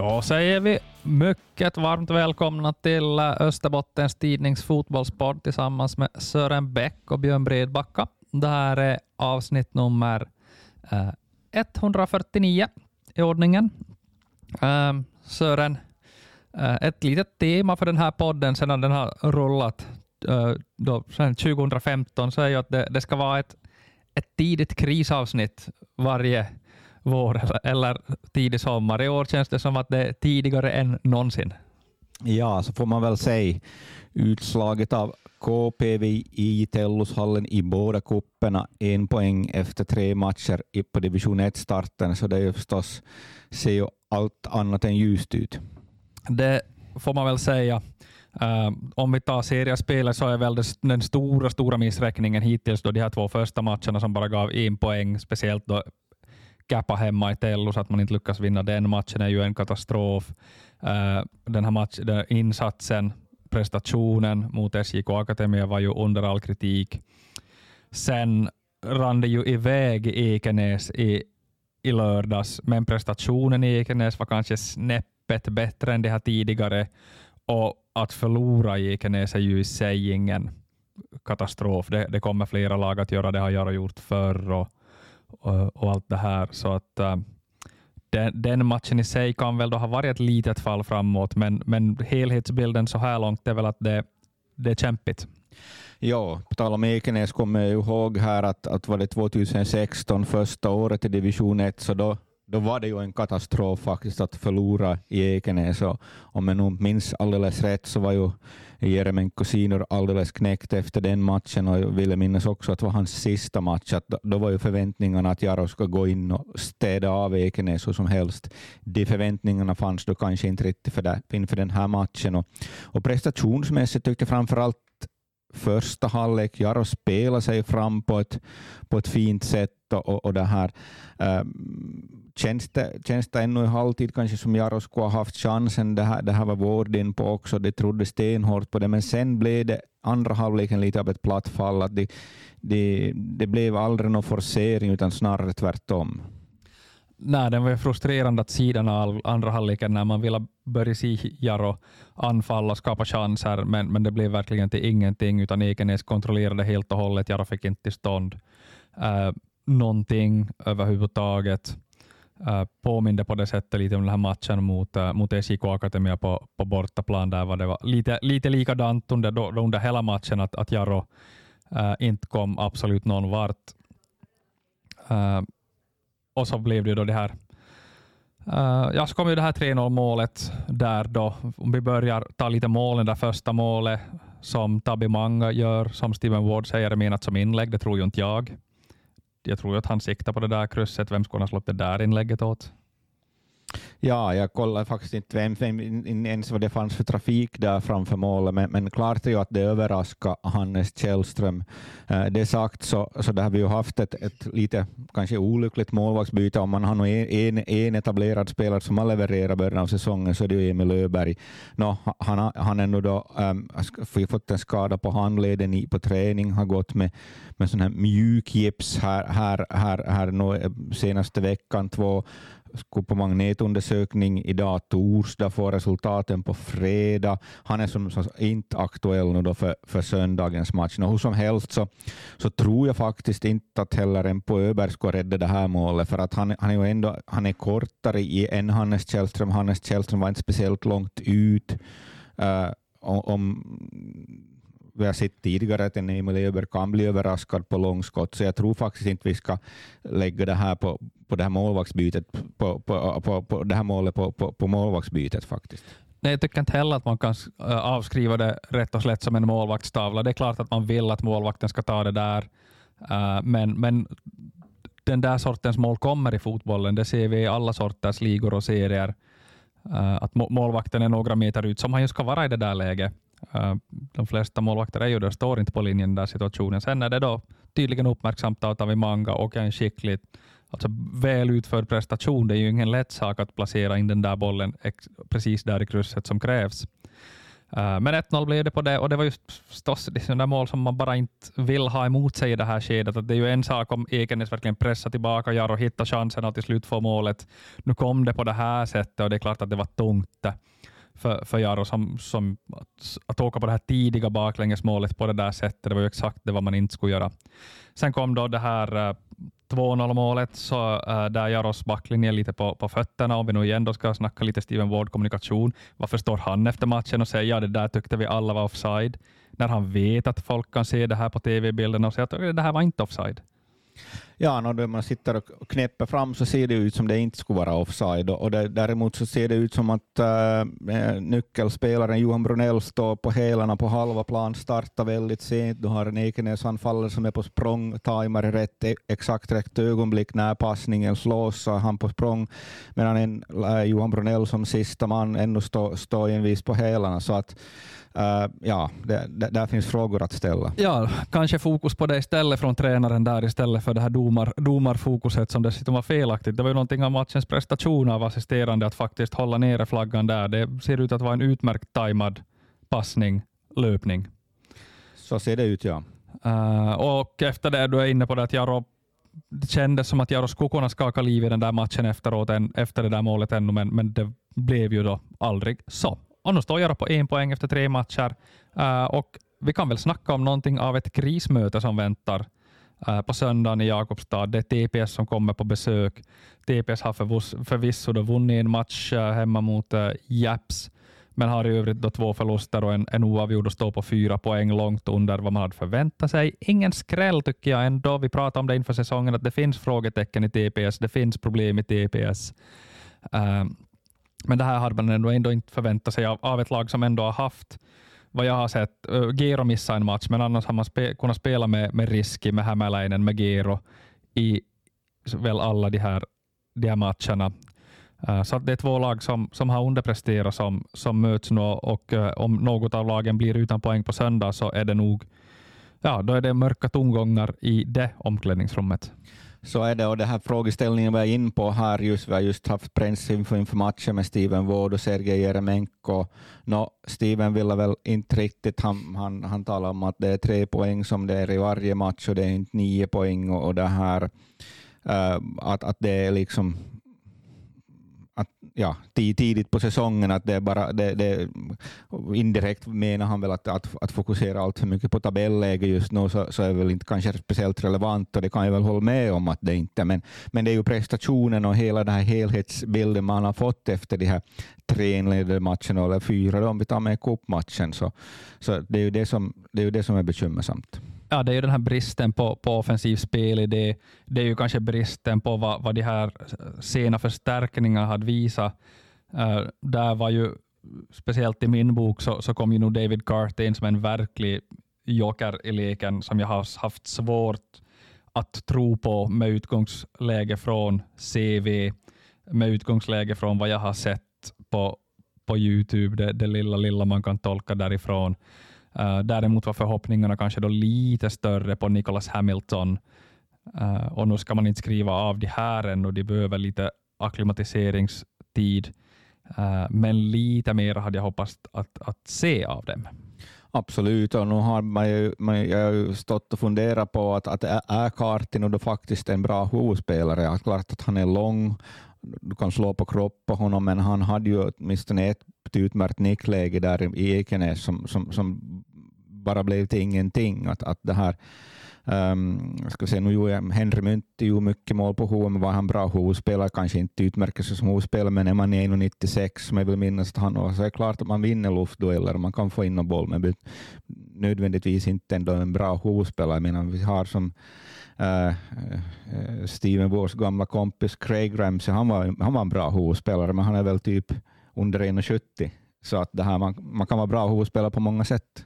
Då säger vi mycket varmt välkomna till eh, Österbottens Tidnings fotbollspodd tillsammans med Sören Bäck och Björn Bredbacka. Det här är avsnitt nummer eh, 149 i ordningen. Ehm, Sören, eh, ett litet tema för den här podden sedan den har rullat då, sedan 2015 så är ju att det, det ska vara ett, ett tidigt krisavsnitt varje vår eller tidig sommar. I år känns det som att det är tidigare än någonsin. Ja, så får man väl säga. Utslaget av KPV i Tellushallen i båda kupperna, en poäng efter tre matcher på division 1-starten, så det är förstås, ser ju allt annat än ljust ut. Det får man väl säga. Uh, om vi tar seriespelet så är väl den stora, stora missräkningen hittills då de här två första matcherna som bara gav en poäng, speciellt då kappa hemma i Tello så att man inte lyckas vinna den matchen är ju en katastrof. Eh, den här match, den insatsen, prestationen mot SJK Akademia var ju under all kritik. Sen rann det ju iväg i Ekenäs i, i lördags, men prestationen i Ekenäs var kanske snäppet bättre än det här tidigare och att förlora i Ekenäs är ju i sig ingen katastrof. Det, det kommer flera lag att göra, det har jag gjort förr. Och, och, och allt det här. Så att eh, den, den, matchen i sig kan väl då ha varit ett litet fall framåt, men, men helhetsbilden så här långt är väl att det, det är kämpigt. Ja, på tal om Ekenäs kommer jag ihåg här att, att var det 2016, första året i division 1, så då, då var det ju en katastrof faktiskt att förlora i Ekenäs. Och om jag nog minns alldeles rätt så var ju Jeremenko Sinor alldeles knäckt efter den matchen och jag ville minnas också att det var hans sista match. Att då var ju förväntningarna att Jaro ska gå in och städa av Ekenäs hur som helst. De förväntningarna fanns då kanske inte riktigt för det, inför den här matchen. Och, och prestationsmässigt tyckte jag framförallt första halvlek. Jaro spelade sig fram på ett, på ett fint sätt och, och det här. äh, känns, det, känns det ännu i halvtid kanske som Jaro skulle ha haft chansen. Det här, det här var vården på också. De trodde stenhårt på det, men sen blev det andra halvleken lite av ett platt fall. Att det, det, det blev aldrig någon forcering utan snarare tvärtom. Nej, den var frustrerande att sidan av andra halvleken när man ville börja se Jaro anfalla och skapa chanser, men, men det blev verkligen till ingenting, utan Ekenäs kontrollerade helt och hållet. Jaro fick inte till stånd uh, någonting överhuvudtaget. Uh, påminde på det sättet lite om den här matchen mot, uh, mot SJK Akademia på, på bortaplan. Där var det var lite, lite likadant under, då, under hela matchen, att, att Jaro uh, inte kom absolut någon vart. Uh, och så blev det då det här Uh, ja, så kom ju det här 3-0 målet där då. Om vi börjar ta lite målen, det första målet som Tabi Manga gör, som Steven Ward säger är menat som inlägg, det tror ju inte jag. Jag tror ju att han siktar på det där krysset. Vem skulle han ha slått det där inlägget åt? Ja, jag kollade faktiskt inte vem, vem, ens vad det fanns för trafik där framför målet, men, men klart är ju att det överraskade Hannes Källström. Eh, det sagt så, så det har vi ju haft ett, ett lite kanske olyckligt målvaktsbyte. Om man har en, en etablerad spelare som har levererat början av säsongen så är det ju Emil Öberg. No, han, han har då um, fått en skada på handleden i, på träning, har gått med, med sån här mjuk gips här, här, här, här eh, senaste veckan, två skulle på magnetundersökning idag torsdag, få resultaten på fredag. Han är som, som inte aktuell nu då för, för söndagens match. Nå, hur som helst så, så tror jag faktiskt inte att heller en på Öberg ska rädda det här målet, för att han, han är ju ändå han är kortare i, än Hannes Källström. Hannes Källström var inte speciellt långt ut. Uh, om vi har sett tidigare att en Emil Öberg kan bli överraskad på långskott, så jag tror faktiskt inte vi ska lägga det här på, på det här målvaktsbytet, på, på, på, på det här målet på, på, på målvaktsbytet faktiskt. Nej, jag tycker inte heller att man kan eh, avskriva det rätt och slätt som en målvaktstavla. Det är klart att man vill att målvakten ska ta det där, eh, men, men den där sortens mål kommer i fotbollen. Det ser vi i alla sorters ligor och serier. Eh, att målvakten är några meter ut, som han ju ska vara i det där läget. De flesta målvakter är ju där, står inte på linjen i den där situationen. Sen är det då tydligen uppmärksamt av Tavimanga och en skicklig alltså väl utförd prestation. Det är ju ingen lätt sak att placera in den där bollen precis där i krysset som krävs. Uh, men 1-0 blev det på det och det var just förstås det sådana mål som man bara inte vill ha emot sig i det här skedet. Att det är ju en sak om Ekenäs verkligen pressar tillbaka Jaro, hittar chansen och till slut får målet. Nu kom det på det här sättet och det är klart att det var tungt för, för Jaro som, som att, att åka på det här tidiga baklängesmålet på det där sättet. Det var ju exakt det vad man inte skulle göra. Sen kom då det här eh, 2-0 målet, så äh, där Jaros backlinje lite på, på fötterna. Om vi nu igen då ska snacka lite Steven Ward-kommunikation. Varför står han efter matchen och säger ja det där tyckte vi alla var offside? När han vet att folk kan se det här på tv-bilderna och säga att det här var inte offside. Ja, när man sitter och knäpper fram så ser det ut som det inte skulle vara offside. Och det, däremot så ser det ut som att äh, nyckelspelaren Johan Brunell står på hälarna på halva plan, startar väldigt sent. Du har en Ekenäs-anfallare som är på språng, tajmar i rätt, e- exakt rätt ögonblick när passningen slås, så är han på språng. Medan en, äh, Johan Brunell som sista man ännu står stå envis på hälarna. Så att Uh, ja, det, det, där finns frågor att ställa. Ja, kanske fokus på det istället från tränaren där istället för det här domar, domarfokuset som dessutom var felaktigt. Det var ju någonting av matchens prestation av assisterande att faktiskt hålla nere flaggan där. Det ser ut att vara en utmärkt tajmad passning, löpning. Så ser det ut, ja. Uh, och efter det, du är inne på det att Jaro det kändes som att Jaro skulle kunna skaka liv i den där matchen efteråt, efter det där målet ännu, men, men det blev ju då aldrig så. Och nu står Jaro på en poäng efter tre matcher. Uh, och vi kan väl snacka om någonting av ett krismöte som väntar Eh, på söndagen i Jakobstad. Det är TPS som kommer på besök. TPS har förvisso då vunnit en match eh, hemma mot eh, Japs, men har i övrigt då två förluster och en, en oavgjord och står på fyra poäng långt under vad man hade förväntat sig. Ingen skräll tycker jag ändå. Vi pratade om det inför säsongen, att det finns frågetecken i TPS, det finns problem i TPS. Men det här hade man ändå, ändå inte förväntat sig av, av ett lag som ändå har haft vad jag har sett, Gero missade en match, men annars har man spe, kunnat spela med, med Riski, med Hämäläinen, med Gero i väl alla de här, de här matcherna. Så det är två lag som, som har underpresterat som, som möts nu och om något av lagen blir utan poäng på söndag så är det nog ja, då är det mörka tongångar i det omklädningsrummet så är det. Och den här frågeställningen vi är in på här, just, vi har just haft pressinfo inför matchen med Steven Ward och Sergej Jeremenko. No, Steven ville väl inte riktigt, han, han, han talar om att det är tre poäng som det är i varje match och det är inte nio poäng och, och det här uh, att, att det är liksom ja, tidigt på säsongen, att det är bara, det, det, indirekt menar han väl att, att, att fokusera allt för mycket på tabelläge just nu, så, så är väl inte kanske speciellt relevant, och det kan jag väl hålla med om att det inte men, men det är ju prestationen och hela den här helhetsbilden man har fått efter de här tre inledande matcherna, eller fyra om vi tar med cupmatchen, så, så det är ju det som, det är, ju det som är bekymmersamt ja, det är ju den här bristen på, på offensiv spelidé. Det är ju kanske bristen på vad, vad de här sena förstärkningarna hade visat. Uh, där var ju, speciellt i min bok, så, så kom ju nog David Carter in som en verklig joker i leken som jag har haft svårt att tro på med utgångsläge från CV, med utgångsläge från vad jag har sett på, på Youtube, det, det lilla, lilla man kan tolka därifrån. Uh, däremot var förhoppningarna kanske då lite större på Nicholas Hamilton. Uh, och nu ska man inte skriva av de här ännu, de behöver lite akklimatiseringstid. Uh, men lite mer hade jag hoppats att, att se av dem. Absolut, och nu har man ju, man, jag har ju stått och funderat på att, att är Kartin då faktiskt en bra huvudspelare? Klart att han är lång, du kan slå på kropp på honom, men han hade ju åtminstone ett utmärkt nickläge där i Ekenäs som, som, som bara blev till ingenting. Att, att det här, um, ska säga, nu gjorde Henry Myntti gjorde mycket mål på HM, var han bra hovspelare, kanske inte utmärker sig som hovspelare, men är man i 1,96 som jag vill minnas att han var, så är det klart att man vinner luftdueller och man kan få in någon boll, men nödvändigtvis inte ändå en bra hovspelare. Jag menar, vi har som Uh, Steven, vår gamla kompis Craig Ramsey, han var, han var en bra hovspelare, men han är väl typ under 1,70. Så att det här, man, man kan vara bra hovspelare på många sätt.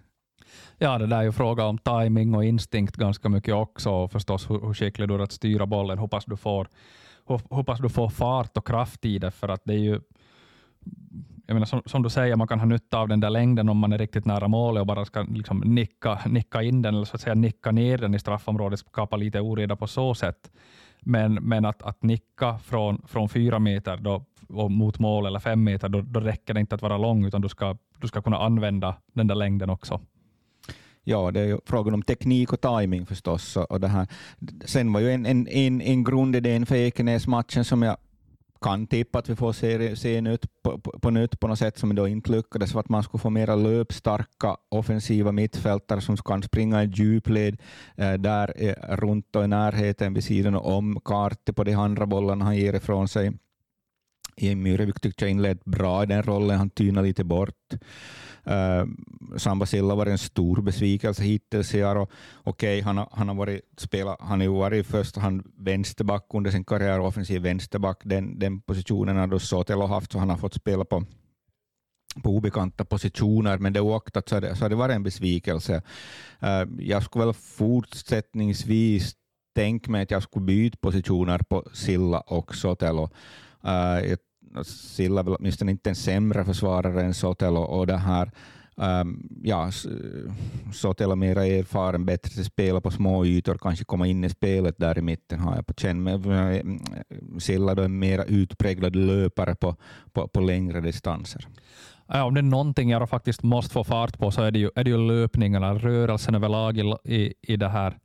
Ja, det där är ju fråga om timing och instinkt ganska mycket också och förstås hur, hur skicklig du är att styra bollen. Hoppas du får, hoppas du får fart och kraft i det, för att det är ju jag menar, som, som, du säger, man kan ha nytta av den där längden om man är riktigt nära målet och bara ska liksom nicka, nicka in den, eller så att säga nicka ner den i straffområdet, skapa lite oreda på så sätt. Men, men att, att nicka från, från fyra meter då, och mot mål eller fem meter, då, då räcker det inte att vara lång, utan du ska, du ska kunna använda den där längden också. Ja, det är ju frågan om teknik och timing förstås. Och det här. Sen var ju en, en, en, en grundidé för Ekenäs-matchen som jag kan tippa att vi får se, se nytt på, på, på nytt på något sätt som då inte lyckades, för att man skulle få mera löpstarka offensiva mittfältare som kan springa i djupled eh, där eh, runt och i närheten vid sidan om Karti på de andra bollarna han ger ifrån sig. Myrevik tyckte jag inledde bra i den rollen, han tynade lite bort. Uh, Samba Silla var en stor besvikelse hittills i år. Okej, okay, han, har, han har varit spela, han har varit i första hand vänsterback under sin karriär, offensiv vänsterback. Den, den positionen har då Sotelo haft, så han har fått spela på på obekanta positioner, men det oaktat så har det, så har det varit en besvikelse. Uh, jag skulle väl fortsättningsvis tänka mig att jag skulle byta positioner på Silla och Sotelo. Äh, uh, Silla ähm, är väl åtminstone inte en sämre försvarare än Sotelo och det här Um, ja, Sotelo mer erfaren, bättre till spela på små ytor, kanske komma in i spelet där i mitten har jag på känn. Men äh, Silla då är mer utpräglad löpare på, på, på längre distanser. Ja, om det är någonting jag faktiskt måste få fart på så är det ju, är det ju löpningarna, rörelsen överlag i, i, i det här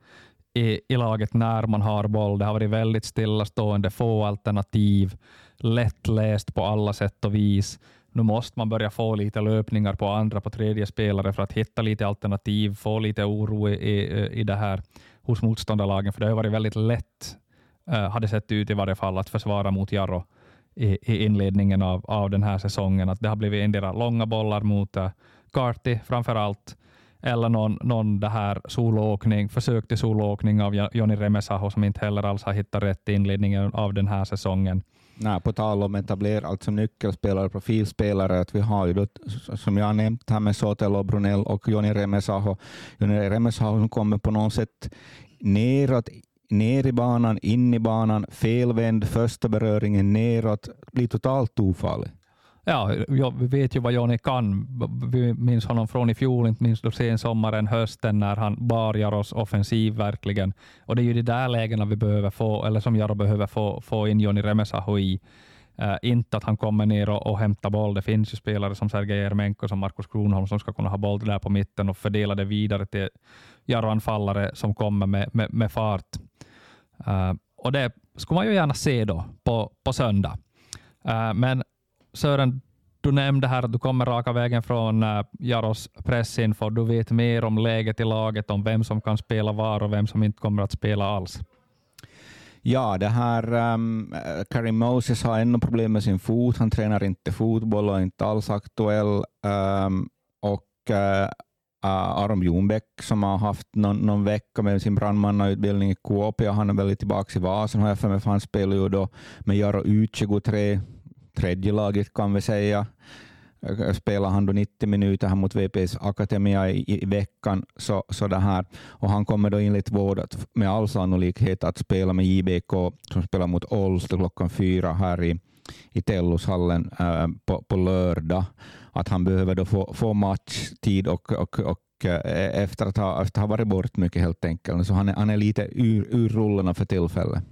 i, i laget när man har boll. Det har varit väldigt stillastående, få alternativ lättläst på alla sätt och vis. Nu måste man börja få lite löpningar på andra, på tredje spelare för att hitta lite alternativ, få lite oro i, i, i det här hos motståndarlagen, för det har varit väldigt lätt, uh, hade sett ut i varje fall, att försvara mot Jarro i, i inledningen av, av den här säsongen. Att det har blivit endera långa bollar mot eh, uh, Carty framför allt, eller någon, någon det här solåkning, försök till soloåkning av Joni Remesaho som inte heller alls har hittat rätt i inledningen av den här säsongen. Nej, på tal om etablera, alltså nyckelspelare, profilspelare, att vi har ju då, som jag har nämnt här med Sotelo Brunell och Joni Remesaho. Joni Remesaho kommer på något sätt neråt ner i banan, in i banan, felvänd, första beröringen neråt, blir totalt ofarlig. Ja, vi vet ju vad Joni kan. Vi minns honom från i fjol, inte minst då sen sommaren, hösten när han bar Jaros offensiv verkligen. Och det är ju de där lägena vi behöver få, eller som Jaro behöver få, få in Joni Remesaho i. Uh, inte att han kommer ner och, och hämtar boll. Det finns ju spelare som Sergej Jermenko som Markus Kronholm som ska kunna ha boll där på mitten och fördela det vidare till Jaro-anfallare som kommer med, med, med fart. Uh, och Det skulle man ju gärna se då på, på söndag. Uh, men Sören, du nämnde här att du kommer raka vägen från eh, Jaros pressinfo. Du vet mer om läget i laget, om vem som kan spela var och vem som inte kommer att spela alls. Ja, det här um, Karim Moses har ännu problem med sin fot. Han tränar inte fotboll och är inte alls aktuell. Um, och uh, Aron Ljungbäck som har haft någon, någon vecka med sin brandmannautbildning i Kuopio. Han är väl tillbaka i Vasen har jag för mig, för han spelar ju då med Jaro U23 tredje laget kan vi säga. Äh, spelar han då 90 minuter här mot VPs Akademia i, i, veckan, så, så det här. och han kommer då enligt vård att med all sannolikhet att spela med JBK som spelar mot Olst klockan fyra här i, i Tellushallen äh, på, på lördag. Att han behöver då få, få matchtid och, och, och äh, efter att ha, efter att ha varit bort mycket helt enkelt. Så han är, han är lite ur, ur rullarna för tillfället.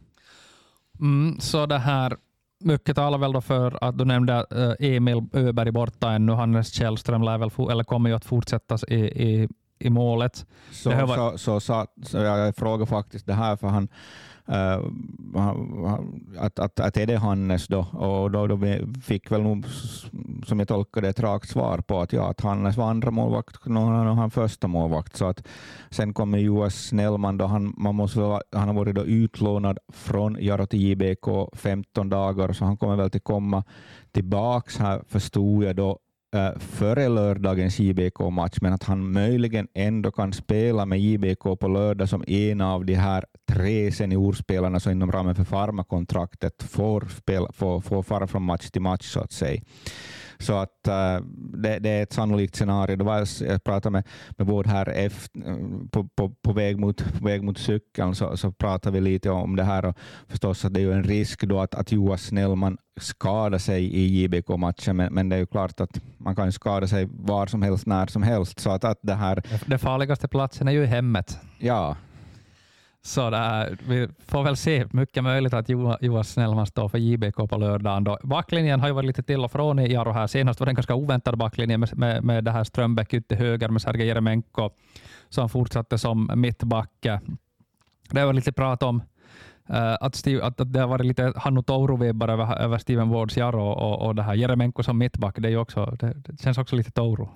Mm, så det här mycket talar väl då för att du nämnde uh, Emil Öberg borta ännu. Hannes Källström lär väl eller kommer ju att fortsätta i, i, i målet. Så, var... så, så, så, så jag frågar faktiskt det här, för han, Eh, att, att, att är det Hannes då? Och då, då fick väl nog, som jag tolkar det, ett rakt svar på att, ja, att Hannes var andra målvakt och han första målvakt. Så att sen kommer Joas Snellman, då han, man måste, han har varit då utlånad från Jaro till JBK 15 dagar, så han kommer väl att komma tillbaks här, förstod jag då, före lördagens JBK-match, men att han möjligen ändå kan spela med JBK på lördag som en av de här tre seniorspelarna som inom ramen för farmakontraktet får, spela, får, får fara från match till match så att säga. Så att uh, det, det, är ett sannolikt scenario. Det var, jag pratade med, med vård här efter, på, på, på, väg mot, på väg mot cykeln så, så pratade vi lite om det här och förstås att det är ju en risk då att, att Joas Snellman skadar sig i JBK-matchen, men, men det är ju klart att man kan skada sig var som helst, när som helst. Så att, att det, här... det farligaste platsen är ju hemmet. Ja, så vi får väl se. Mycket möjligt att Johan Snellman står för JBK på lördagen. Då. Backlinjen har ju varit lite till och från i Jaro här. Senast var det en ganska oväntad backlinje med, med, med det här Strömbäck ut till höger med Sergej Jeremenko som fortsatte som mittback. Det var lite prat om uh, att, Steve, att, att, det har varit lite Hannu Touru-vibbar över, över Steven Wards Jaro och, och det här Jeremenko som mittback. Det, är också, det, det känns också lite Touru.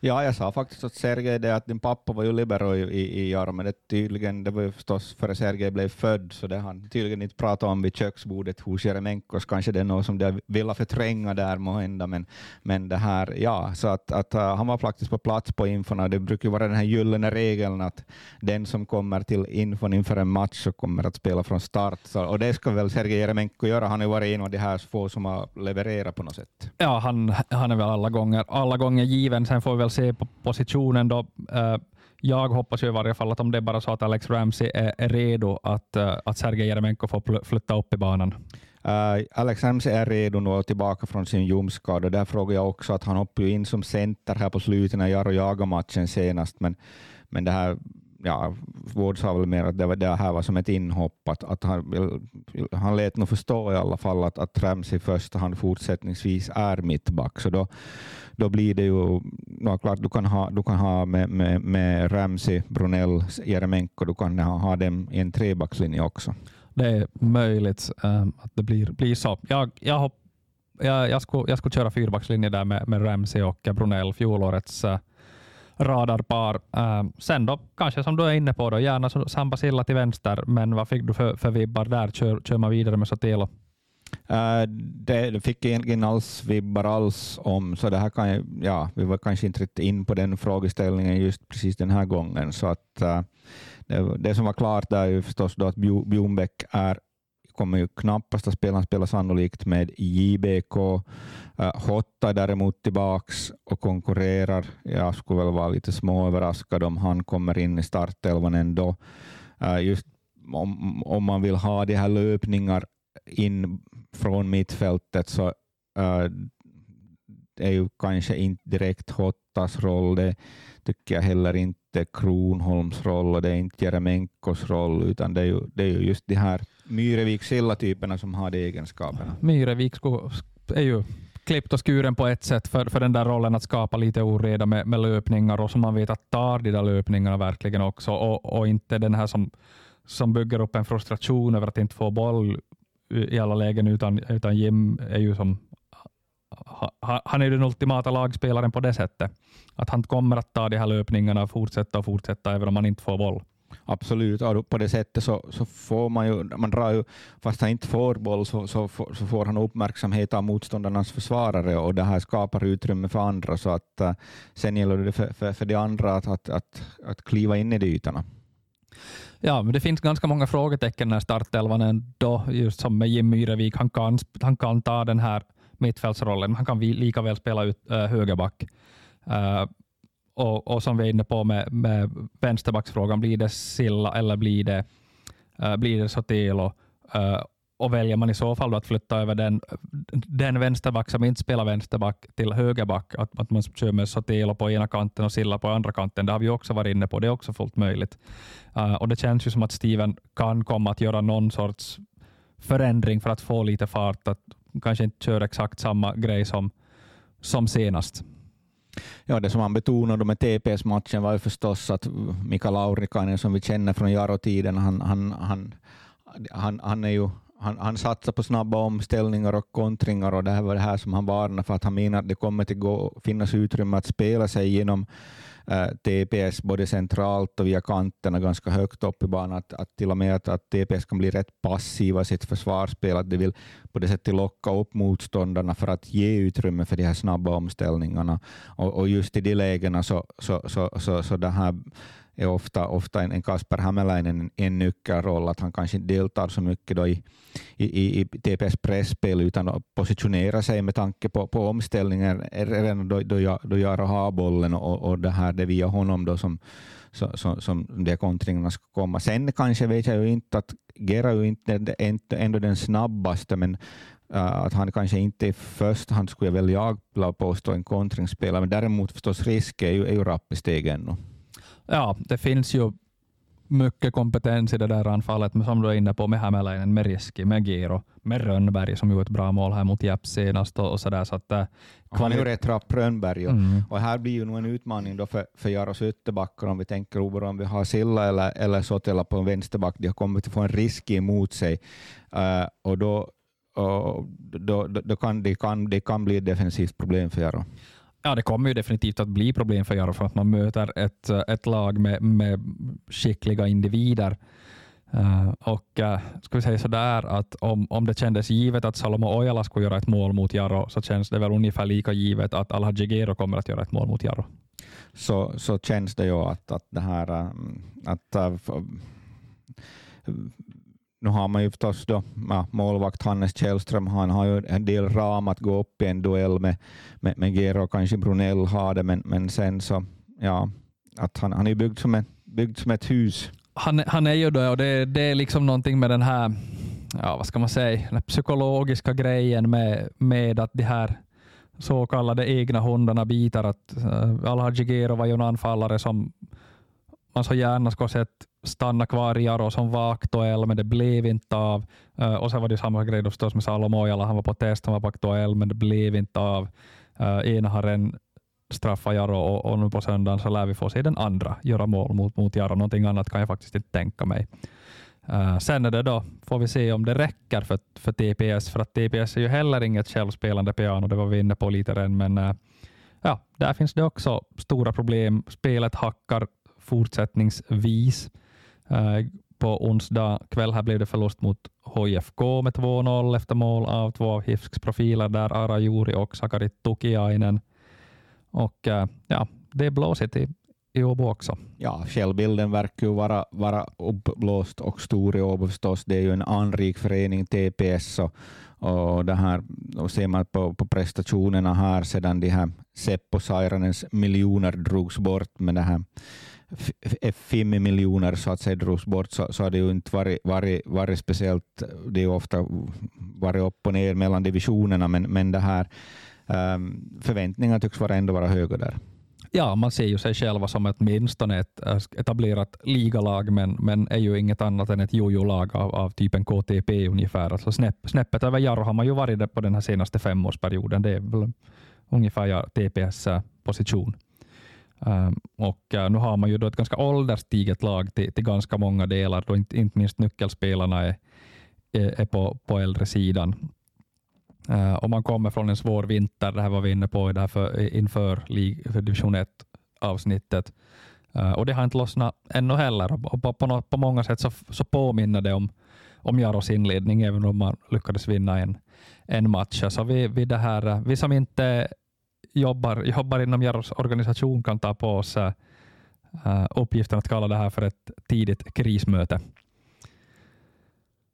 Ja, jag sa faktiskt åt Sergej det att din pappa var ju libero i, i Jaro, men det, tydligen, det var ju förstås före Sergej blev född, så det han tydligen inte pratat om vid köksbordet hos Jeremenkos. Kanske det är något som de ville förtränga där måhända, men, men det här, ja, så att, att uh, han var faktiskt på plats på infona. Det brukar ju vara den här gyllene regeln att den som kommer till infon inför en match så kommer att spela från start, så, och det ska väl Sergej Jeremenko göra. Han har ju varit en av de här få som har levererat på något sätt. Ja, han, han är väl alla gånger, alla gånger given. Sen får vi väl se på positionen då. Eh, jag hoppas ju i varje fall att om det är bara så att Alex Ramsey är, redo, att, eh, att Sergej Jeremenko får flytta upp i banan. Uh, Alex Ramsey är redo nu och tillbaka från sin ljumskada. Där frågar jag också att han hoppade in som center här på slutet när Jaro jagade matchen senast, men, men det här ja, Ward sa väl mer att det, var, det här var som ett inhopp, att, att han, han lät nog förstå i alla fall att, att Ramsey i första hand fortsättningsvis är mittback, så då, då blir det ju, no, klart du kan ha, du kan ha med, med, med Ramsey, Brunell, Jeremenko, du kan ha, ha dem i en trebackslinje också. Det är möjligt um, att det blir, blir så. Jag, jag, hopp, jag, jag, skulle, jag skulle köra fyrbackslinje där med, med Ramsey och Brunell, fjolårets uh, radarpar. Um, sen då, kanske som du är inne på, då, gärna Samba Silla till vänster, men vad fick du för, för vibbar där? Kör, kör man vidare med Sotelo? Eh, det, det fick jag egentligen alls vibbar alls om, så det här kan jag, ja, vi var kanske inte riktigt in på den frågeställningen just precis den här gången. Så att, eh, det, det, som var klart där är ju förstås då att Bjornbäck är kommer ju knappast att spela. Han spelar sannolikt med JBK. Eh, Hotta är däremot tillbaks och konkurrerar. Jag skulle väl vara lite småöverraskad om han kommer in i startelvan ändå. Just om, om man vill ha de här löpningar in från mittfältet så uh, är ju kanske inte direkt Hottas roll. Det tycker jag heller inte Kronholms roll och det är inte Jeremenkos roll, utan det är ju, det är ju just de här Myrevik Silla-typerna som har de egenskaperna. Myrevik är ju klippt och skuren på ett sätt för, för den där rollen att skapa lite oreda med, med löpningar och som man vet att tar de där löpningarna verkligen också och, och inte den här som, som bygger upp en frustration över att inte få boll i alla lägen, utan, utan Jim är ju som han är den ultimata lagspelaren på det sättet. Att han kommer att ta de här löpningarna och fortsätta och fortsätta även om han inte får boll. Absolut, och på det sättet så, så får man ju, man drar ju, fast han inte får boll så, så, så får han uppmärksamhet av motståndarnas försvarare och det här skapar utrymme för andra. Så att, eh, sen gäller det för, för, för de andra att, att, att, att kliva in i de ytorna. Ja, men det finns ganska många frågetecken när startelvan ändå, just som med Jim Myrevik, han kan, han kan ta den här mittfältsrollen, han kan lika väl spela ut äh, högerback. Äh, och, och, som vi är inne på med, med vänsterbacksfrågan, blir det Silla eller blir det, äh, blir det Sotelo? Och väljer man i så fall att flytta över den, den vänsterback som inte spelar vänsterback till högerback, att, att man kör med Sotelo på ena kanten och Silla på andra kanten, det har vi också varit inne på. Det är också fullt möjligt. Uh, och Det känns ju som att Steven kan komma att göra någon sorts förändring för att få lite fart, att kanske inte köra exakt samma grej som, som senast. Ja, det som han betonade med TPS-matchen var ju förstås att Mika Laurikainen, som vi känner från Jaro-tiden, han, han, han, han, han är ju han, han satsar på snabba omställningar och kontringar och det här var det här som han varnade för att han menar att det kommer att gå, finnas utrymme att spela sig genom äh, eh, TPS både centralt och via kanterna ganska högt upp i banan. Att, att till och med att, att TPS kan bli rätt passiva i sitt försvarsspel, att de vill på det sättet locka upp motståndarna för att ge utrymme för de här snabba omställningarna. Och, och just i de lägena så, så, så, så, så det här är ofta, ofta en, en Kasper Hämäläinen en nyckelroll, att han kanske inte deltar så mycket då i, i, i TPS pressspel utan positionerar sig med tanke på, på omställningen redan då, då, jag, då jag har bollen och, och det här det är via honom då som, som, som, som de kontringarna ska komma. Sen kanske vet jag ju inte att Gera ju inte ändå den snabbaste, men Uh, att han kanske inte i första hand skulle väl jag påstå en kontringsspelare, men däremot förstås risk är ju, är ju rapp i steg ännu ja, det finns ju mycket kompetens i det där anfallet, men som du är inne på med Hämäläinen, med Riski, med Giro, med Rönnberg som gjorde ett bra mål här mot Jepp senast och, och sådär. Så att, äh, han är ju rätt rapp Rönnberg och, mm. och här blir ju nog en utmaning då för, för Jaros ytterbackar om vi tänker oberoende om vi har Silla eller, eller Sotela på en vänsterback. De har kommit att få en risk emot sig uh, och då, och då, då, då, kan det, kan, det kan bli ett defensivt problem för Jaro. Ja, det kommer ju definitivt att bli problem för Jaro för att man möter ett, ett lag med, med skickliga individer. Uh, och uh, ska vi säga sådär att om, om det kändes givet att Salomo Ojala skulle göra ett mål mot Jaro så känns det väl ungefär lika givet att Alhaji Gero kommer att göra ett mål mot Jaro. Så, så känns det ju att, att det här eh, att, att nu har man ju förstås då, ja, målvakt Hannes Källström, han har ju en del ram att gå upp i en duell med, med, med Gero, kanske Brunell har det, men, men sen så, ja, att han, han är byggd som, ett, byggd som ett hus. Han, han är ju det och det, det är liksom någonting med den här, ja vad ska man säga, den psykologiska grejen med, med att de här så kallade egna hundarna biter. Att uh, Alhaji Gero var ju en anfallare som man så gärna skulle sett stanna kvar i Jaro som var aktuell, men det blev inte av. Uh, och sen var det samma grej förstås med Salomo Ojala. Han var på test, han var på aktuell, men det blev inte av. Eh, uh, ena har en straffa Jaro och, och, nu på söndagen så lär vi få se den andra göra mål mot, mot Jaro. Någonting annat kan jag faktiskt inte tänka mig. Uh, sen är det då, får vi se om det räcker för, för TPS, för att TPS är ju heller inget självspelande piano, det var vi inne på lite redan, men uh, ja, där finns det också stora problem. Spelet hackar fortsättningsvis. Eh, på onsdag kväll här blev det förlust mot HIFK med 2-0 efter mål av två av HIFKs profiler där Ara Juri och Sakari Tukiainen. Och eh, ja, det är blåsigt i, i Åbo också. Ja, självbilden verkar ju vara, vara uppblåst och stor i Åbo förstås. Det är ju en anrik förening, TPS, och, och det här, och ser man på, på prestationerna här sedan de här Seppo Sairanens miljoner drogs bort med det här fem miljoner så att säga drogs bort så, så har det ju inte varit, varit, varit speciellt. Det är ofta varit upp och ner mellan divisionerna, men, men det här ehm, um, förväntningarna tycks vara ändå vara höga där. Ja, man ser ju sig själva som åtminstone ett äh, etablerat ligalag, men, men är ju inget annat än ett jojo-lag av, av typen KTP ungefär. Alltså snäpp, snäppet över Jarro har man ju varit på den här senaste femårsperioden. Det är väl ungefär TPS äh, position. Ehm, och eh, nu har man ju då ett ganska ålderstiget lag till, till ganska många delar, då inte, inte minst nyckelspelarna är, är, är på, på äldre sidan. Uh, och man kommer från en svår vinter, det här var vi inne på det här för, inför för division 1-avsnittet. Uh, ehm, och det har inte lossnat ännu heller. Och på, på, på många sätt så, så påminner det om, om Jaros inledning, även om man lyckades vinna en, en match. Så vi, vi, det här, eh, vi som inte jobbar, jobbar inom Jarros organisation kan ta på oss uh, eh, uppgiften att kalla det här för ett tidigt krismöte.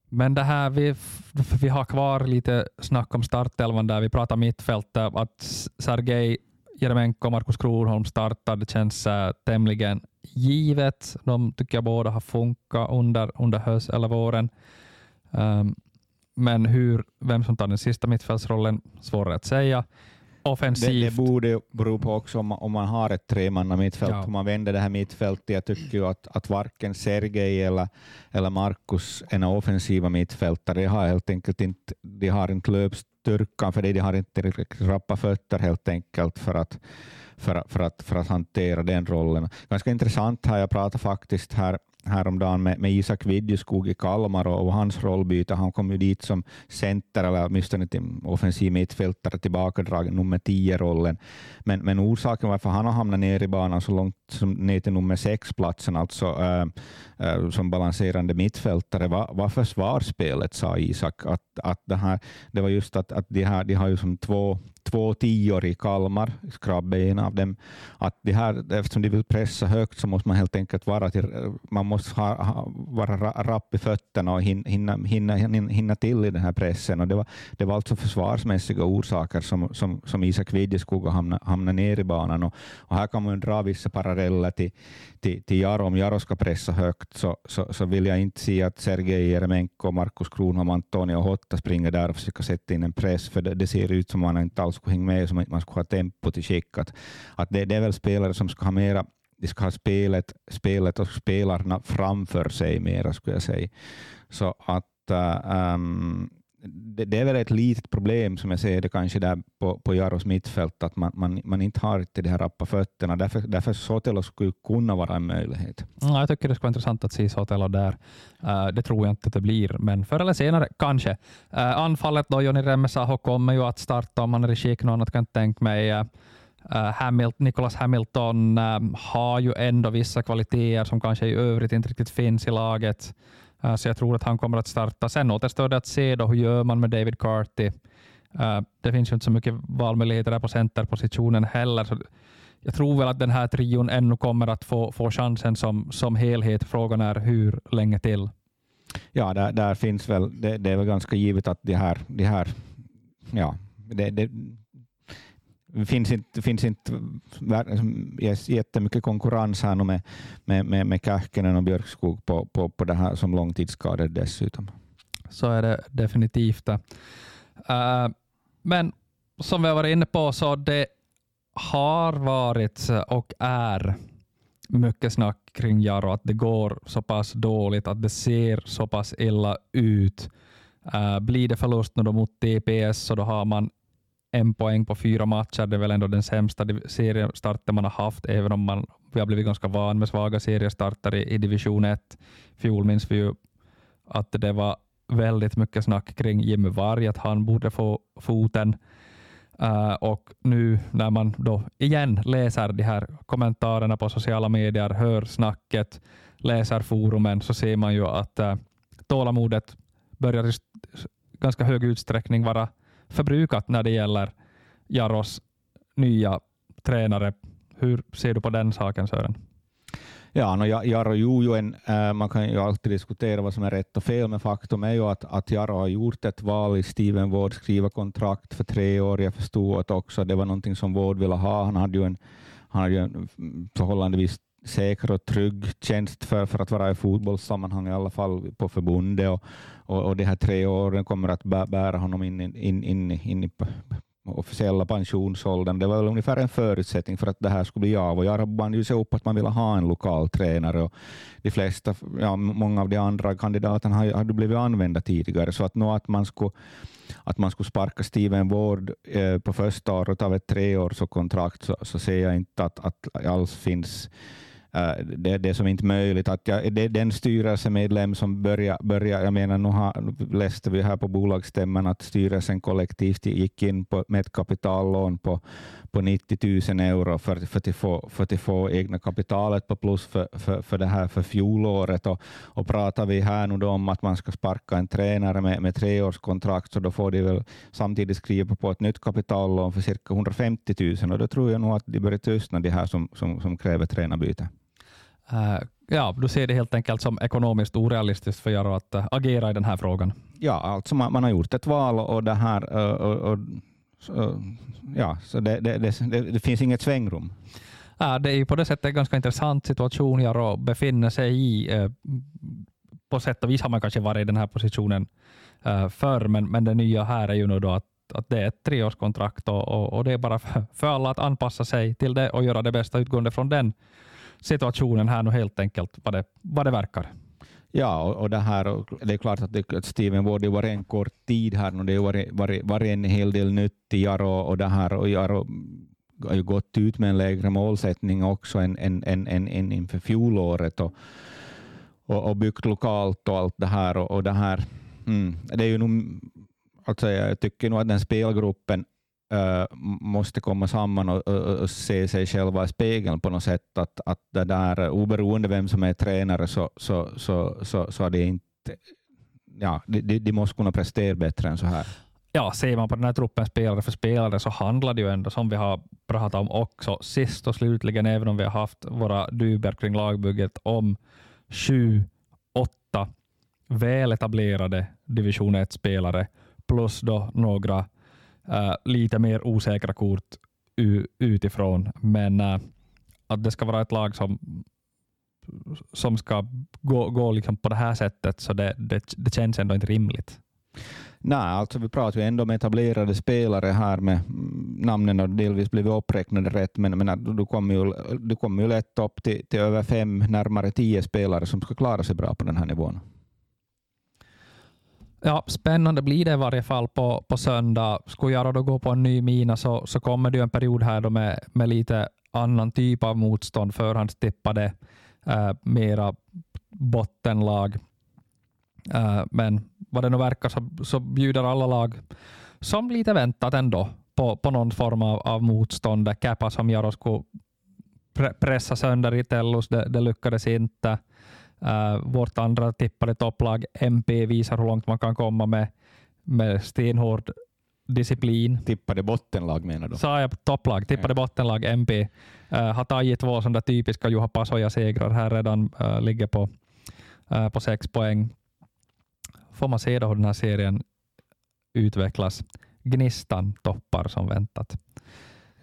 Men det här, vi, vi har kvar lite snack om startelvan där vi pratar mittfält. Att Sergej Jeremenko och Markus Kronholm startar, det känns äh, tämligen givet. De tycker jag båda har funkat under, under höst eller våren. Um, men hur, vem som tar den sista mittfältsrollen, svårare att säga offensivt. Det, det borde bero på också om, om man har ett tremanna mittfält, ja. om man vänder det här mittfältet. Jag tycker ju att, att varken Sergej eller, eller Markus är några offensiva mittfältare. De har helt enkelt inte, de har inte löpstyrkan för det, de har inte tillräckligt rappa fötter helt enkelt för att, för, för, att, för att hantera den rollen. Ganska intressant här, jag pratade faktiskt här häromdagen med, med Isak Vidjuskog i Kalmar och, och, hans rollbyte. Han kom ju dit som center, eller åtminstone till offensiv mittfältare, tillbakadragen nummer 10-rollen. Men, men orsaken varför han har hamnat ner i banan så långt som ner till nummer 6-platsen, alltså äh, äh, som balanserande mittfältare, var, var försvarsspelet, sa Isak. Att, att det, här, det var just att, att de, här, de har ju som två två tior i Kalmar, Skrabbe är en av dem, att det här, eftersom de vill pressa högt så måste man helt enkelt vara, till, man måste ha, ha, vara rapp i fötterna och hinna, hinna, hinna, hinna till i den här pressen. Och det, var, det var alltså försvarsmässiga orsaker som, som, som Isak Vidjeskog hamnade, hamnade ner i banan. Och, och här kan man dra vissa paralleller till, till, till Jaro. Om Jaro ska pressa högt så, så, så vill jag inte se att Sergej Jeremenko, Markus Kronholm, Antonio Hotta springer där och försöker sätta in en press, för det, det ser ut som man inte alls alls skulle hänga med, som att man skulle ha tempo till skick. Att, att det, det är väl spelare som ska ha mera de ska ha spelet, spelet och spelarna framför sig mera, skulle jag säga. Så att ähm, det, det, är väl ett litet problem som jag ser det kanske där på, på Jaros mittfält, att man, man, man inte har till de här rappa fötterna. Därför, därför Sotelo skulle kunna vara en möjlighet. Ja, jag tycker det skulle vara intressant att se Sotelo där. Uh, det tror jag inte att det blir, men förr eller senare kanske. Uh, anfallet då, Joni Remmesaho kommer ju att starta om han är i skick, något annat kan jag tänka mig. Uh, Hamilton, Nicholas Hamilton har ju ändå vissa kvaliteter som kanske i övrigt inte riktigt finns i laget. Eh, så jag tror att han kommer att starta. Sen återstår det att se då, hur gör man med David Carty. Eh, det finns ju inte så mycket valmöjligheter där på centerpositionen heller. Så jag tror väl att den här trion ännu kommer att få, få chansen som, som helhet. Frågan är hur länge till. Ja, där, där finns väl, det, det, är väl ganska givet att de här, de här ja, det, det, det finns inte, finns inte liksom jättemycket konkurrens här med, med, med, med Kähkönen och Björkskog på, på, på det här som långtidsskadade dessutom. Så är det definitivt. Uh, men som vi har varit inne på så det har varit och är mycket snack kring Jaro, att det går så pass dåligt, att det ser så pass illa ut. Uh, blir det förlust nu då mot TPS så då har man en poäng på fyra matcher. Det är väl ändå den sämsta seriestarten man har haft, även om man, vi har blivit ganska van med svaga seriestarter i, i division 1. Fjol minns vi ju att det var väldigt mycket snack kring Jimmy Varg, att han borde få foten. Uh, och nu när man då igen läser de här kommentarerna på sociala medier, hör snacket, läser forumen, så ser man ju att uh, tålamodet börjar i ganska hög utsträckning vara förbrukat när det gäller Jaros nya tränare. Hur ser du på den saken Sören? Ja, no, Jaro ju en, äh, man kan ju alltid diskutera vad som är rätt och fel, men faktum är ju att, att Jaro har gjort ett val i Steven Ward, skriva kontrakt för tre år. Jag förstod att också det var någonting som Ward ville ha. Han hade ju en, han hade ju en förhållandevis säker och trygg tjänst för, för att vara i fotbollssammanhang, i alla fall på förbundet. Och, och, och de här tre åren kommer att bära honom in, in, in, in, in i officiella pensionsåldern. Det var väl ungefär en förutsättning för att det här skulle bli av. Och jag band ju sig upp att man ville ha en lokal tränare. Och de flesta, ja, många av de andra kandidaterna hade blivit använda tidigare. Så att, nå att man skulle att man skulle sparka Steven Ward eh, på första året av ett treårskontrakt så, så ser jag inte att, att alls finns Uh, det, det är som inte möjligt. Att jag, det den styrelsemedlem som börjar, börjar jag menar nu har, läste vi här på bolagsstämman att styrelsen kollektivt gick in på, med ett kapitallån på, på 90 000 euro för, för, att få, för att få egna kapitalet på plus för, för, för det här för fjolåret. Och, och pratar vi här nu om att man ska sparka en tränare med, med treårskontrakt så då får de väl samtidigt skriva på ett nytt kapitallån för cirka 150 000 och då tror jag nog att de börjar tystna de här som, som, som kräver tränarbyte. Uh, ja, du ser det helt enkelt som ekonomiskt orealistiskt för Jaro att uh, agera i den här frågan? Ja, alltså man, man har gjort ett val och det här uh, och, och så, ja, så det, det, det, det, finns inget svängrum. Ja, det är på det sättet en ganska intressant situation Jaro befinner sig i. På sätt och vis har man kanske varit i den här positionen förr, men, men det nya här är ju nu då att att det är ett treårskontrakt och, och, och, det är bara för, för alla att anpassa sig till det och göra det bästa utgående från den situationen här nu helt enkelt vad det, vad det verkar. Ja, och, och det, här, det är klart att, det, att Steven Ward var en kort tid här nu. det har varit, varit, varit en hel del nytt i Jaro och det här och Jaro har ju gått ut med en lägre målsättning också än, än, än, än, än inför fjolåret och, och, och byggt lokalt och allt det här. Och, och det här mm, det är ju nog, alltså jag tycker nog att den spelgruppen uh, måste komma samman och, och, och, se sig själva i spegeln på något sätt. Att, att det där, oberoende vem som är tränare så, så, så, så, så är det inte... Ja, de, de måste kunna prestera bättre än så här. Ja, ser man på den här truppen spelare för spelare så handlar det ju ändå, som vi har pratat om också, sist och slutligen, även om vi har haft våra duber kring lagbygget, om sju, åtta väletablerade division 1-spelare plus då några Äh, lite mer osäkra kort utifrån. Men äh, att det ska vara ett lag som, som ska gå, gå liksom på det här sättet, så det, det, det känns ändå inte rimligt. Nej, alltså vi pratar ju ändå om etablerade spelare här med mm, namnen och delvis blivit uppräknade rätt, men, men du kommer ju, du kommer ju lätt upp till, till över fem, närmare tio spelare som ska klara sig bra på den här nivån. Ja, spännande blir det i varje fall på, på söndag. Skulle jag då gå på en ny mina så, så kommer det ju en period här då med, med lite annan typ av motstånd, förhandstippade, eh, mera bottenlag. Eh, men vad det nu verkar så, så bjuder alla lag, som lite väntat ändå, på, på någon form av, av motstånd. Käpa som Jaro skulle pre pressa sönder i Tellus, det, det lyckades inte. Uh, vårt andra tippade topplag MP visar hur långt man kan komma med, med stenhård disciplin. Tippade bottenlag menar du? Sa jag topplag, tippade ja. bottenlag MP. Uh, har tagit två sådana typiska Juha Pasoja-segrar här redan, uh, ligger på, uh, på sex poäng. Får man se då hur den här serien utvecklas. Gnistan toppar som väntat.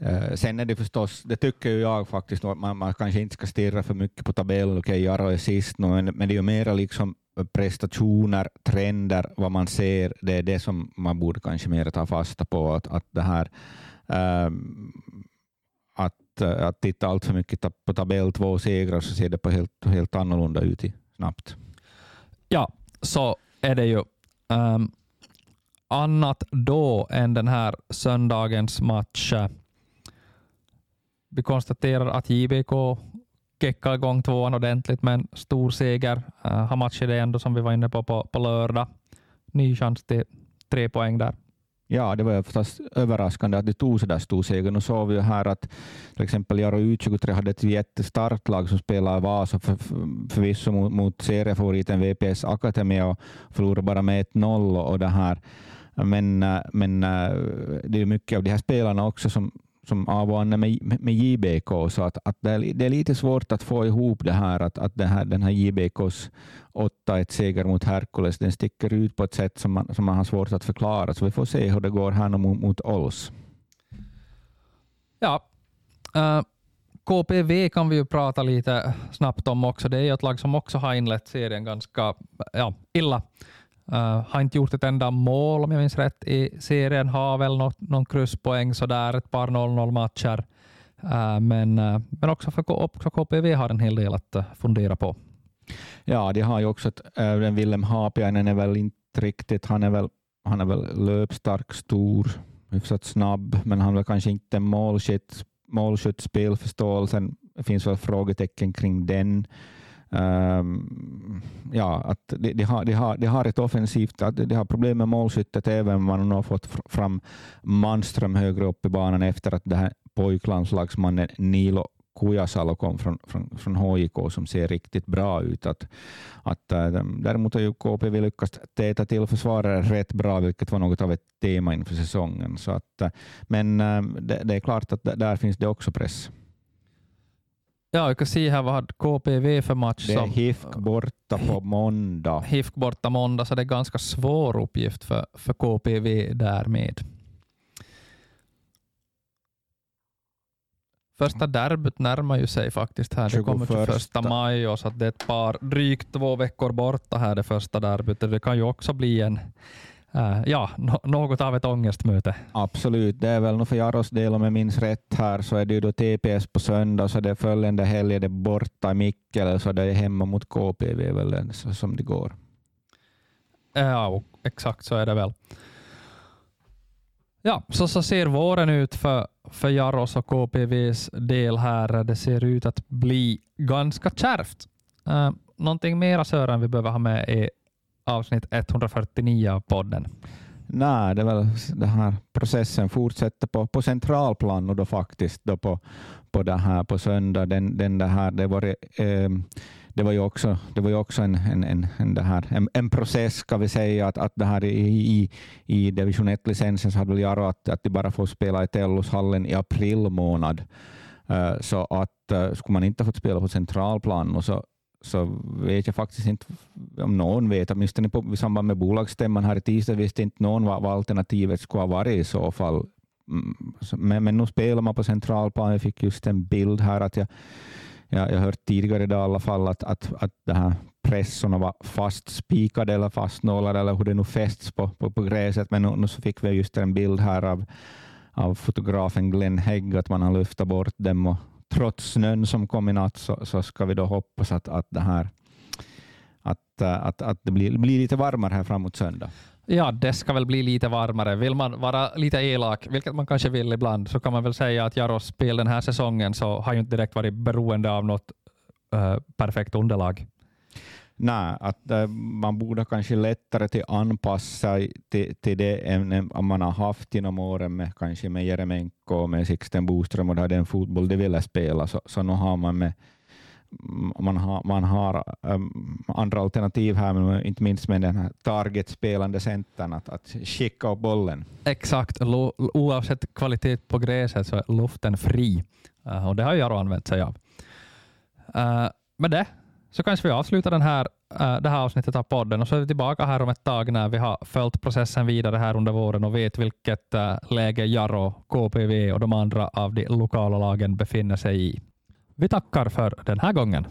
Uh, sen är det förstås, det tycker jag faktiskt, man, man kanske inte ska stirra för mycket på tabell. Okej, okay, Jaro är sist nu, men, men det är ju mera liksom prestationer, trender, vad man ser. Det är det som man borde kanske mer ta fasta på. Att, att det här uh, att, att titta allt för mycket på tabell två segrar så ser det på helt, helt annorlunda ut i, snabbt. Ja, så är det ju. Um, annat då än den här söndagens match eh, vi konstaterar att JBK keckar igång tvåan ordentligt med en stor seger. Uh, har matchat det ändå som vi var inne på, på på lördag. Ny chans till tre poäng där. Ja, det var förstås överraskande att de tog så där stor seger. Nu såg vi ju här att till exempel Jaro U23 hade ett jättestarkt lag som spelade i Vasa för, för, förvisso mot, mot seriefavoriten VPS Akademi och förlorade bara med 1-0 och det här. Men, eh, men eh, det är mycket av de här spelarna också som, som av med, med JBK, så att, att det, är, det är lite svårt att få ihop det här, att, att det här, den här JBKs 8-1 seger mot Herkules, den sticker ut på ett sätt som man, som man har svårt att förklara, så vi får se hur det går här mot, mot Ols. Ja, eh, uh, KPV kan vi ju prata lite snabbt om också. Det är ju ett lag som också har inlett serien ganska ja, illa. Uh, har inte gjort ett enda mål om jag minns rätt i serien. Har väl något, någon krysspoäng sådär, ett par 0-0 matcher. Uh, men, uh, men också för också KPV har en hel del att fundera på. Ja, de har ju också ett, äh, Willem Haapiainen är väl inte riktigt, han är väl, han är väl löpstark, stor, hyfsat snabb, men han har kanske inte målskytt, målskytt spelförståelsen. Det finns väl frågetecken kring den. Um, ja, att de, de, har, de, har, de har ett offensivt, att de har problem med målskyttet även om man har fått fram Manström högre upp i banan efter att det här pojklandslagsmannen Nilo Kujasalo kom från, från, från HJK som ser riktigt bra ut. Att, att, äh, däremot har ju KPV lyckats täta till försvarare rätt bra, vilket var något av ett tema inför säsongen. Så att, äh, men äh, det, det, är klart att där finns det också press. Ja, vi kan se här vad KPV för match. Det är HIFK borta på måndag. HIFK borta måndag, så det är ganska svår uppgift för, för KPV därmed. Första derbyt närmar ju sig faktiskt här. Det kommer 21 maj och så det är ett par, drygt två veckor borta här det första derbyt. Det kan ju också bli en Uh, ja, no, något av ett ångestmöte. Absolut, det är väl nog för Jaros del om jag minns rätt här så är det ju då TPS på söndag så det är följande helg är det borta i Mikkele så det är hemma mot KPV väl så som det går. Ja, exakt så är det väl. Ja, så, så ser våren ut för, för Jaros och KPVs del här. Det ser ut att bli ganska kärvt. Uh, någonting mera Sören vi behöver ha med är avsnitt 149 av podden? Nej, det är väl den här processen fortsätter på, på centralplan och då faktiskt då på, på, det här, på söndag. Den, den det, här, det, var, eh, det var ju också, det var ju också en, en, en, en, det här, en, en process, ska vi säga, att, att det här i, i, i division 1-licensen så hade väl Jaro att, att de bara får spela i Tellushallen i april månad. Eh, så att eh, skulle man inte fått spela på centralplan och så så vet jag faktiskt inte om någon vet, åtminstone på, i samband med bolagsstämman här i tisdag visste inte någon vad, vad alternativet skulle ha varit i så fall. Mm, men, men nu spelar man på centralplan. Jag fick just en bild här att jag, jag, jag hört tidigare idag i alla fall att, att, att det här pressorna var fastspikade eller fastnålade eller hur det nu fästs på, på, på gräset. Men nu, nu så fick vi just en bild här av, av fotografen Glenn Hägg att man har lyft bort dem och trots snön som kom i natt så, så ska vi då hoppas att, att, det, här, att, eh, att, att det blir, blir lite varmare här framåt söndag. Ja, det ska väl bli lite varmare. Vill man vara lite elak, vilket man kanske vill ibland, så kan man väl säga att Jaros spel den här säsongen så har ju inte direkt varit beroende av något uh, perfekt underlag. Nej, att äh, man borde kanske lättare till anpassa till, till det än man har haft genom åren med kanske med Jeremenko och med Sixten Boström och den fotboll de ville spela, så, så nu har man med man har, man har um, andra alternativ här, men inte minst med den här targetspelande centern, att, att skicka upp bollen. Exakt, oavsett kvalitet på gräset så är luften fri. Uh, och det har Jaro använt sig av. Uh, med det så kanske vi avslutar den här, eh, det här avsnittet av podden och så är vi tillbaka här om ett tag när vi har följt processen vidare här under våren och vet vilket eh, läge Jaro, KPV och de andra av de lokala lagen befinner sig i. Vi tackar för den här gången.